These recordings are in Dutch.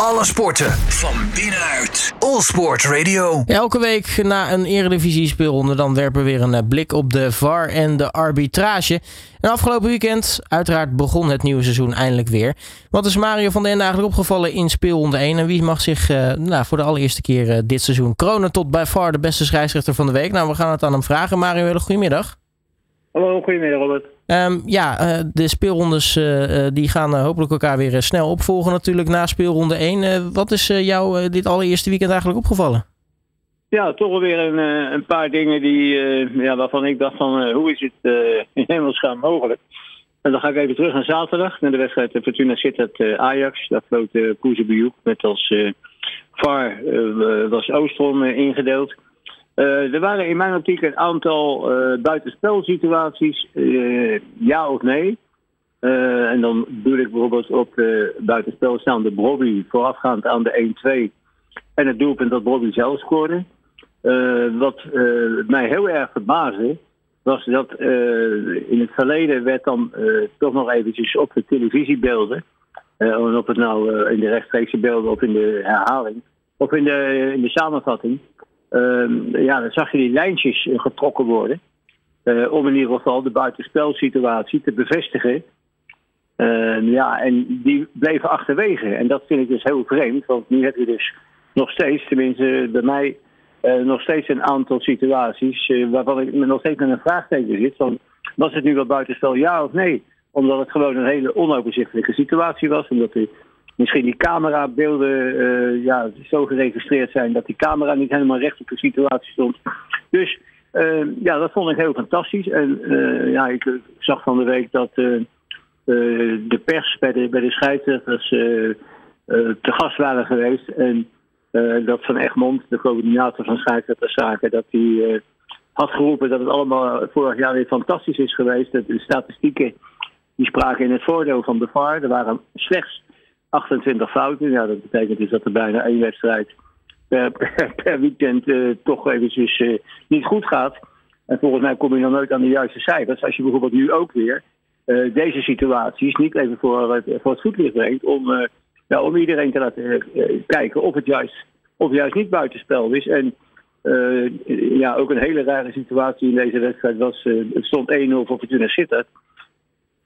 Alle sporten van binnenuit. All Sport Radio. Elke week na een eredivisie speelronde dan werpen we weer een eh, blik op de VAR en de arbitrage. En afgelopen weekend, uiteraard begon het nieuwe seizoen eindelijk weer. Wat is Mario van den Ende eigenlijk opgevallen in speelronde 1? En wie mag zich uh, nou, voor de allereerste keer uh, dit seizoen kronen tot bij VAR de beste scheidsrechter van de week? Nou, we gaan het aan hem vragen. Mario, hele goedemiddag. Hallo, goedemiddag Robert. Um, ja, uh, de speelrondes uh, die gaan hopelijk elkaar weer snel opvolgen natuurlijk na speelronde 1. wat is jou dit allereerste weekend eigenlijk opgevallen? Ja, toch wel weer een, een paar dingen die, ja, waarvan ik dacht van hoe is het in hemelsgaan mogelijk. En dan ga ik even terug naar zaterdag, naar de wedstrijd Fortuna Sittard Ajax. Daar floot uh, Koezebujoek met als VAR was Oostrom ingedeeld. Uh, er waren in mijn optiek een aantal uh, buitenspelsituaties, uh, ja of nee. en dan bedoel ik bijvoorbeeld op de buitenspel staande Bobby voorafgaand aan de 1-2. En het doelpunt dat Bobby zelf scoorde. wat mij heel erg verbaasde, was dat in het verleden werd dan toch nog eventjes op de televisiebeelden, of het nou in de rechtstreekse beelden of in de herhaling, of in de, in de samenvatting, Uh, ja, dan zag je die lijntjes getrokken worden. Uh, om in ieder geval de buitenspelsituatie te bevestigen. Uh, ja, en die bleven achterwege. En dat vind ik dus heel vreemd. Want nu heb je dus nog steeds, tenminste bij mij, uh, nog steeds een aantal situaties. waarvan ik nog steeds met een vraagteken zit. Van, was het nu wel buitenspel ja of nee? Omdat het gewoon een hele onoverzichtelijke situatie was. Omdat er misschien die camerabeelden uh, ja, zo geregistreerd zijn dat die camera niet helemaal recht op de situatie stond. Dus uh, ja, dat vond ik heel fantastisch. En uh, ja, ik zag van de week dat de pers bij de, bij de scheidsrechters te gast waren geweest. En dat Van Egmond, de coördinator van scheidsrechterszaken, dat hij had geroepen dat het allemaal vorig jaar weer fantastisch is geweest. Dat de statistieken die spraken in het voordeel van de VAR. Er waren slechts 28 fouten. Ja, dat betekent dus dat er bijna één wedstrijd per, per, weekend uh, toch eventjes uh, niet goed gaat. En volgens mij kom je dan nooit aan de juiste cijfers. Als je bijvoorbeeld nu ook weer uh, deze situaties niet even voor het, voor het voetlicht brengt. Om, om iedereen te laten kijken of het juist, of juist niet buitenspel is. En ja, ook een hele rare situatie in deze wedstrijd was. het stond 1-0 voor Fortuna Sittard.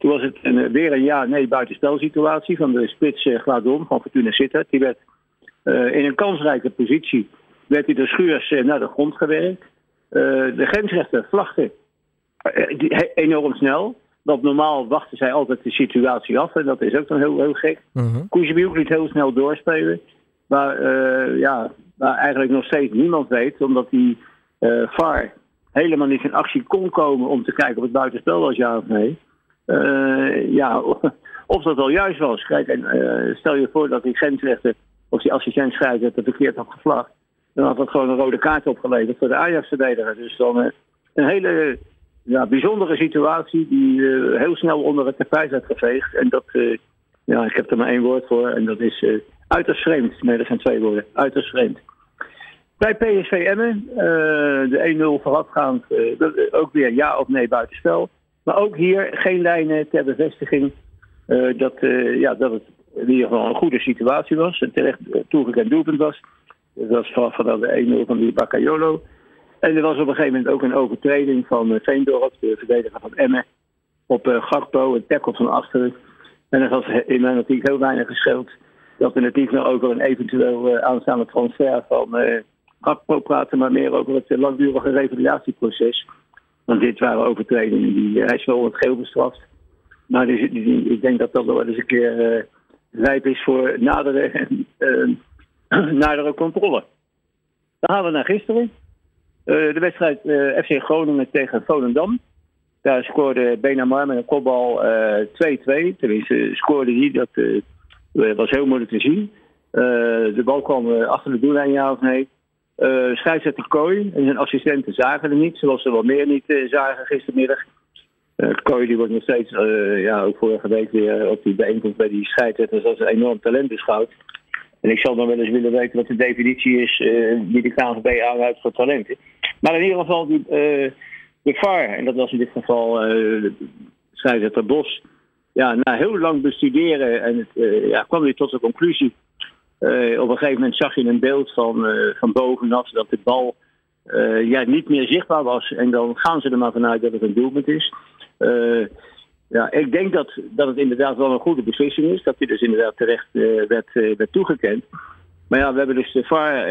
Toen was het een, weer een ja-nee buitenspelsituatie van de spits uh, Gladom van Fortuna Sittard. Die werd uh, in een kansrijke positie werd hij de schuurs uh, naar de grond gewerkt. de grensrechter vlagde enorm snel. Want normaal wachten zij altijd de situatie af. En dat is ook dan heel, heel gek. Mm -hmm. liet heel snel doorspelen. Maar ja, waar eigenlijk nog steeds niemand weet. Omdat die VAR helemaal niet in actie kon komen om te kijken of het buitenspel was, ja of nee. Uh, ja, of dat wel juist was. Kijk, en, uh, stel je voor dat die grensrechter of die assistent scheidsrechter verkeerd had gevlacht. Dan had dat gewoon een rode kaart opgeleverd voor de Ajax-verdediger. Dus dan uh, een hele ja, bijzondere situatie die heel snel onder het tapijt werd geveegd. En dat, ja, ik heb er maar één woord voor en dat is uiterst vreemd. Nee, dat zijn twee woorden. Uiterst vreemd. Bij PSV Emmen, de 1-0 voorafgaand, ook weer ja of nee buitenspel. Maar ook hier geen lijnen ter bevestiging uh, dat, uh, ja, dat het in ieder geval een goede situatie was. En terecht uh, toegekend doelpunt was. Dat was vanaf van de 1-0 van die Bacayolo. En er was op een gegeven moment ook een overtreding van Veendorp, de verdediger van Emmen, op Gakpo, een tackle van achteren. En dat was in mijn optiek heel weinig gescheeld dat we niet meer over een eventueel aanstaande transfer van Gakpo praten, maar meer over het langdurige revalidatieproces. Want dit waren overtredingen die hij is wel wat geel bestraft. Maar ik denk dat dat wel eens een keer uh, rijp is voor nadere, uh, nadere controle. Dan gaan we naar gisteren. De wedstrijd FC Groningen tegen Volendam. Daar scoorde Benamar met een kopbal 2-2. Tenminste, scoorde hij. Dat was heel moeilijk te zien. de bal kwam achter de doellijn, ja of nee. Uh, scheidsrechter Kooi en zijn assistenten zagen er niet, zoals ze wel meer niet uh, zagen gistermiddag. Uh, Kooi die wordt nog steeds, ja, ook vorige week weer op die bijeenkomst bij die scheidsrechters als een enorm talent beschouwd. En ik zal dan wel eens willen weten wat de definitie is die de KNVB aanhoudt voor talenten. Maar in ieder geval, die, de VAR, en dat was in dit geval scheidsrechter Bos, ja, na heel lang bestuderen en ja, kwam hij tot de conclusie op een gegeven moment zag je een beeld van, van bovenaf dat de bal ja, niet meer zichtbaar was. En dan gaan ze er maar vanuit dat het een doelpunt is. ja, ik denk dat, dat het inderdaad wel een goede beslissing is. Dat hij dus inderdaad terecht werd, werd toegekend. Maar ja, we hebben dus de VAR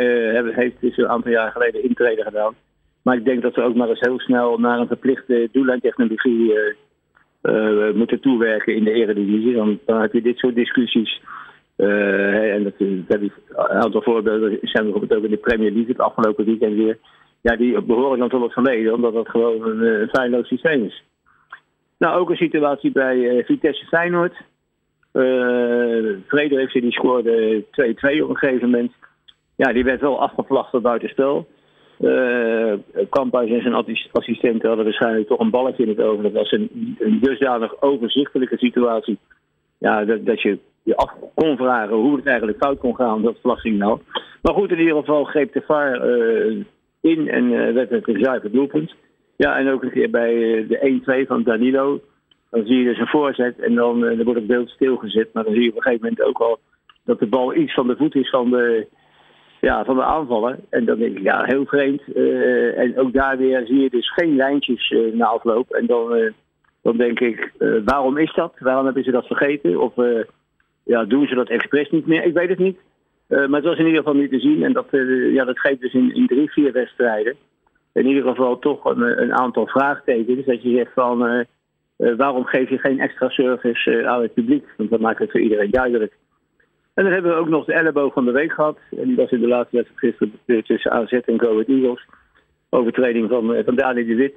heeft dus een aantal jaar geleden intreden gedaan. Maar ik denk dat we ook maar eens heel snel naar een verplichte doellijntechnologie moeten toewerken in de eredivisie. Dan, dan heb je dit soort discussies. Uh, en dat, heb ik, een aantal voorbeelden zijn bijvoorbeeld ook in de Premier League het afgelopen weekend weer. Ja, die behoren het verleden, omdat dat gewoon een, een feilloos systeem is. Nou, ook een situatie bij uh, Vitesse Feyenoord. Uh, Frederiksen die scoorde 2-2 op een gegeven moment. Ja, die werd wel afgevlacht door buitenspel. Uh, Kamphuis en zijn assistenten hadden waarschijnlijk toch een balletje in het oog. Dat was een, een dusdanig overzichtelijke situatie. Ja, dat, dat je je af kon vragen hoe het eigenlijk fout kon gaan, dat nou. Maar goed, in ieder geval greep de VAR uh, in en uh, werd het een zuiver doelpunt. Ja, en ook een keer bij de 1-2 van Danilo. Dan zie je dus een voorzet en dan, dan wordt het beeld stilgezet. Maar dan zie je op een gegeven moment ook al dat de bal iets van de voet is van de, ja, van de aanvaller. En dan denk ik, ja, heel vreemd. En ook daar weer zie je dus geen lijntjes na afloop. En dan, dan denk ik, waarom is dat? Waarom hebben ze dat vergeten? Of ja, doen ze dat expres niet meer? Ik weet het niet. maar het was in ieder geval niet te zien. En dat, ja, dat geeft dus in, in drie, vier wedstrijden in ieder geval toch een, een aantal vraagtekens. Dat je zegt van, waarom geef je geen extra service aan het publiek? Want dat maakt het voor iedereen duidelijk. En dan hebben we ook nog de elleboog van de week gehad. En die was in de laatste wedstrijd gisteren tussen AZ en Go Eagles. Overtreding van, eh, van Dani de Wit.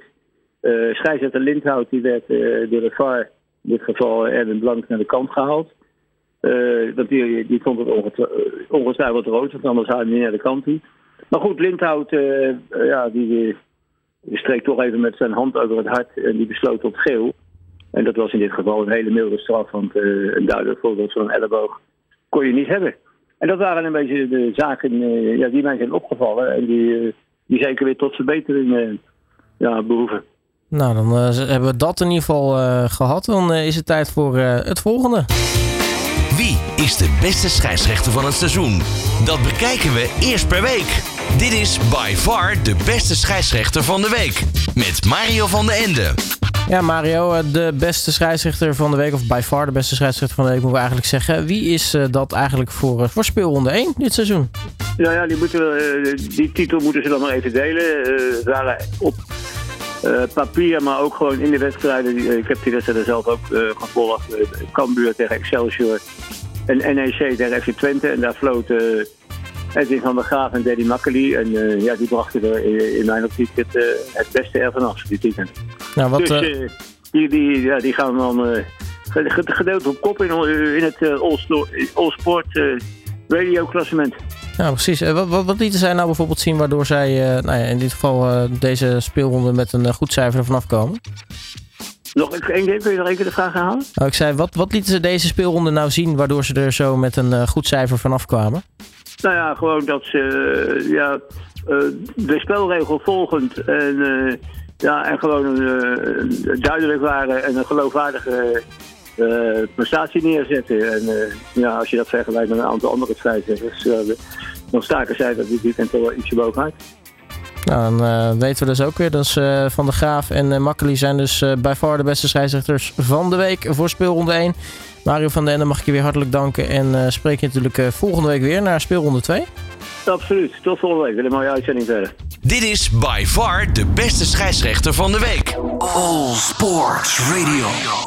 Uh, scheidsrechter Lindhout die werd uh, door de VAR, in dit geval Erwin Blank, naar de kant gehaald. Uh, want die, die vond het ongetwijfeld rood, want anders had hij niet naar de kant toe. Maar goed, Lindhout ja, die, die streek toch even met zijn hand over het hart en die besloot tot geel. En dat was in dit geval een hele milde straf, want een duidelijk voorbeeld van een elleboog kon je niet hebben. En dat waren een beetje de zaken ja, die mij zijn opgevallen en die, die zeker weer tot verbetering ja, behoeven. Nou, dan hebben we dat in ieder geval gehad. Dan is het tijd voor het volgende. Wie is de beste scheidsrechter van het seizoen? Dat bekijken we eerst per week. Dit is by far de beste scheidsrechter van de week. Met Mario van de Ende. Ja, Mario, eh, de beste scheidsrechter van de week, of by far de beste scheidsrechter van de week, moeten we eigenlijk zeggen. Wie is eh, dat eigenlijk voor, eh, voor speelronde 1 dit seizoen? Ja, ja die, moeten, die titel moeten ze dan nog even delen. Uh, waren op papier, maar ook gewoon in de wedstrijden. Ik heb die wedstrijden zelf ook gevolgd. Cambuur tegen Excelsior en NEC tegen FC Twente. En daar floten Edwin van der Graaf en Daddy Makkely. En ja, die brachten er in, mijn optiek het, het beste ervan af, die weekend. Nou, wat, dus die, die, ja, die gaan dan gedeeld op kop in, in het All-Sport radio klassement. Ja, precies. Wat, wat, wat lieten zij nou bijvoorbeeld zien waardoor zij nou ja, in dit geval deze speelronde met een goed cijfer ervan afkomen? Nog één keer, kun je nog één keer de vraag herhalen? Oh, ik zei, wat, wat lieten ze deze speelronde nou zien waardoor ze er zo met een goed cijfer vanaf kwamen? Nou ja, gewoon dat ze ja, de spelregel volgend en ja, en gewoon duidelijk waren en een geloofwaardige uh, prestatie neerzetten. En uh, ja, als je dat vergelijkt met een aantal andere scheidsrechters, dan staken zij dat dit weekend wel ietsje bovenuit. Nou, dan weten we dus ook weer. Dus Van de Graaf en uh, Makkeli zijn dus bij far de beste scheidsrechters van de week voor speelronde 1. Mario van den Ende mag ik je weer hartelijk danken. En spreek je natuurlijk volgende week weer naar speelronde 2. Absoluut. Tot volgende week. Weer een mooie uitzending verder. Dit is by far de beste scheidsrechter van de week. All Sports Radio.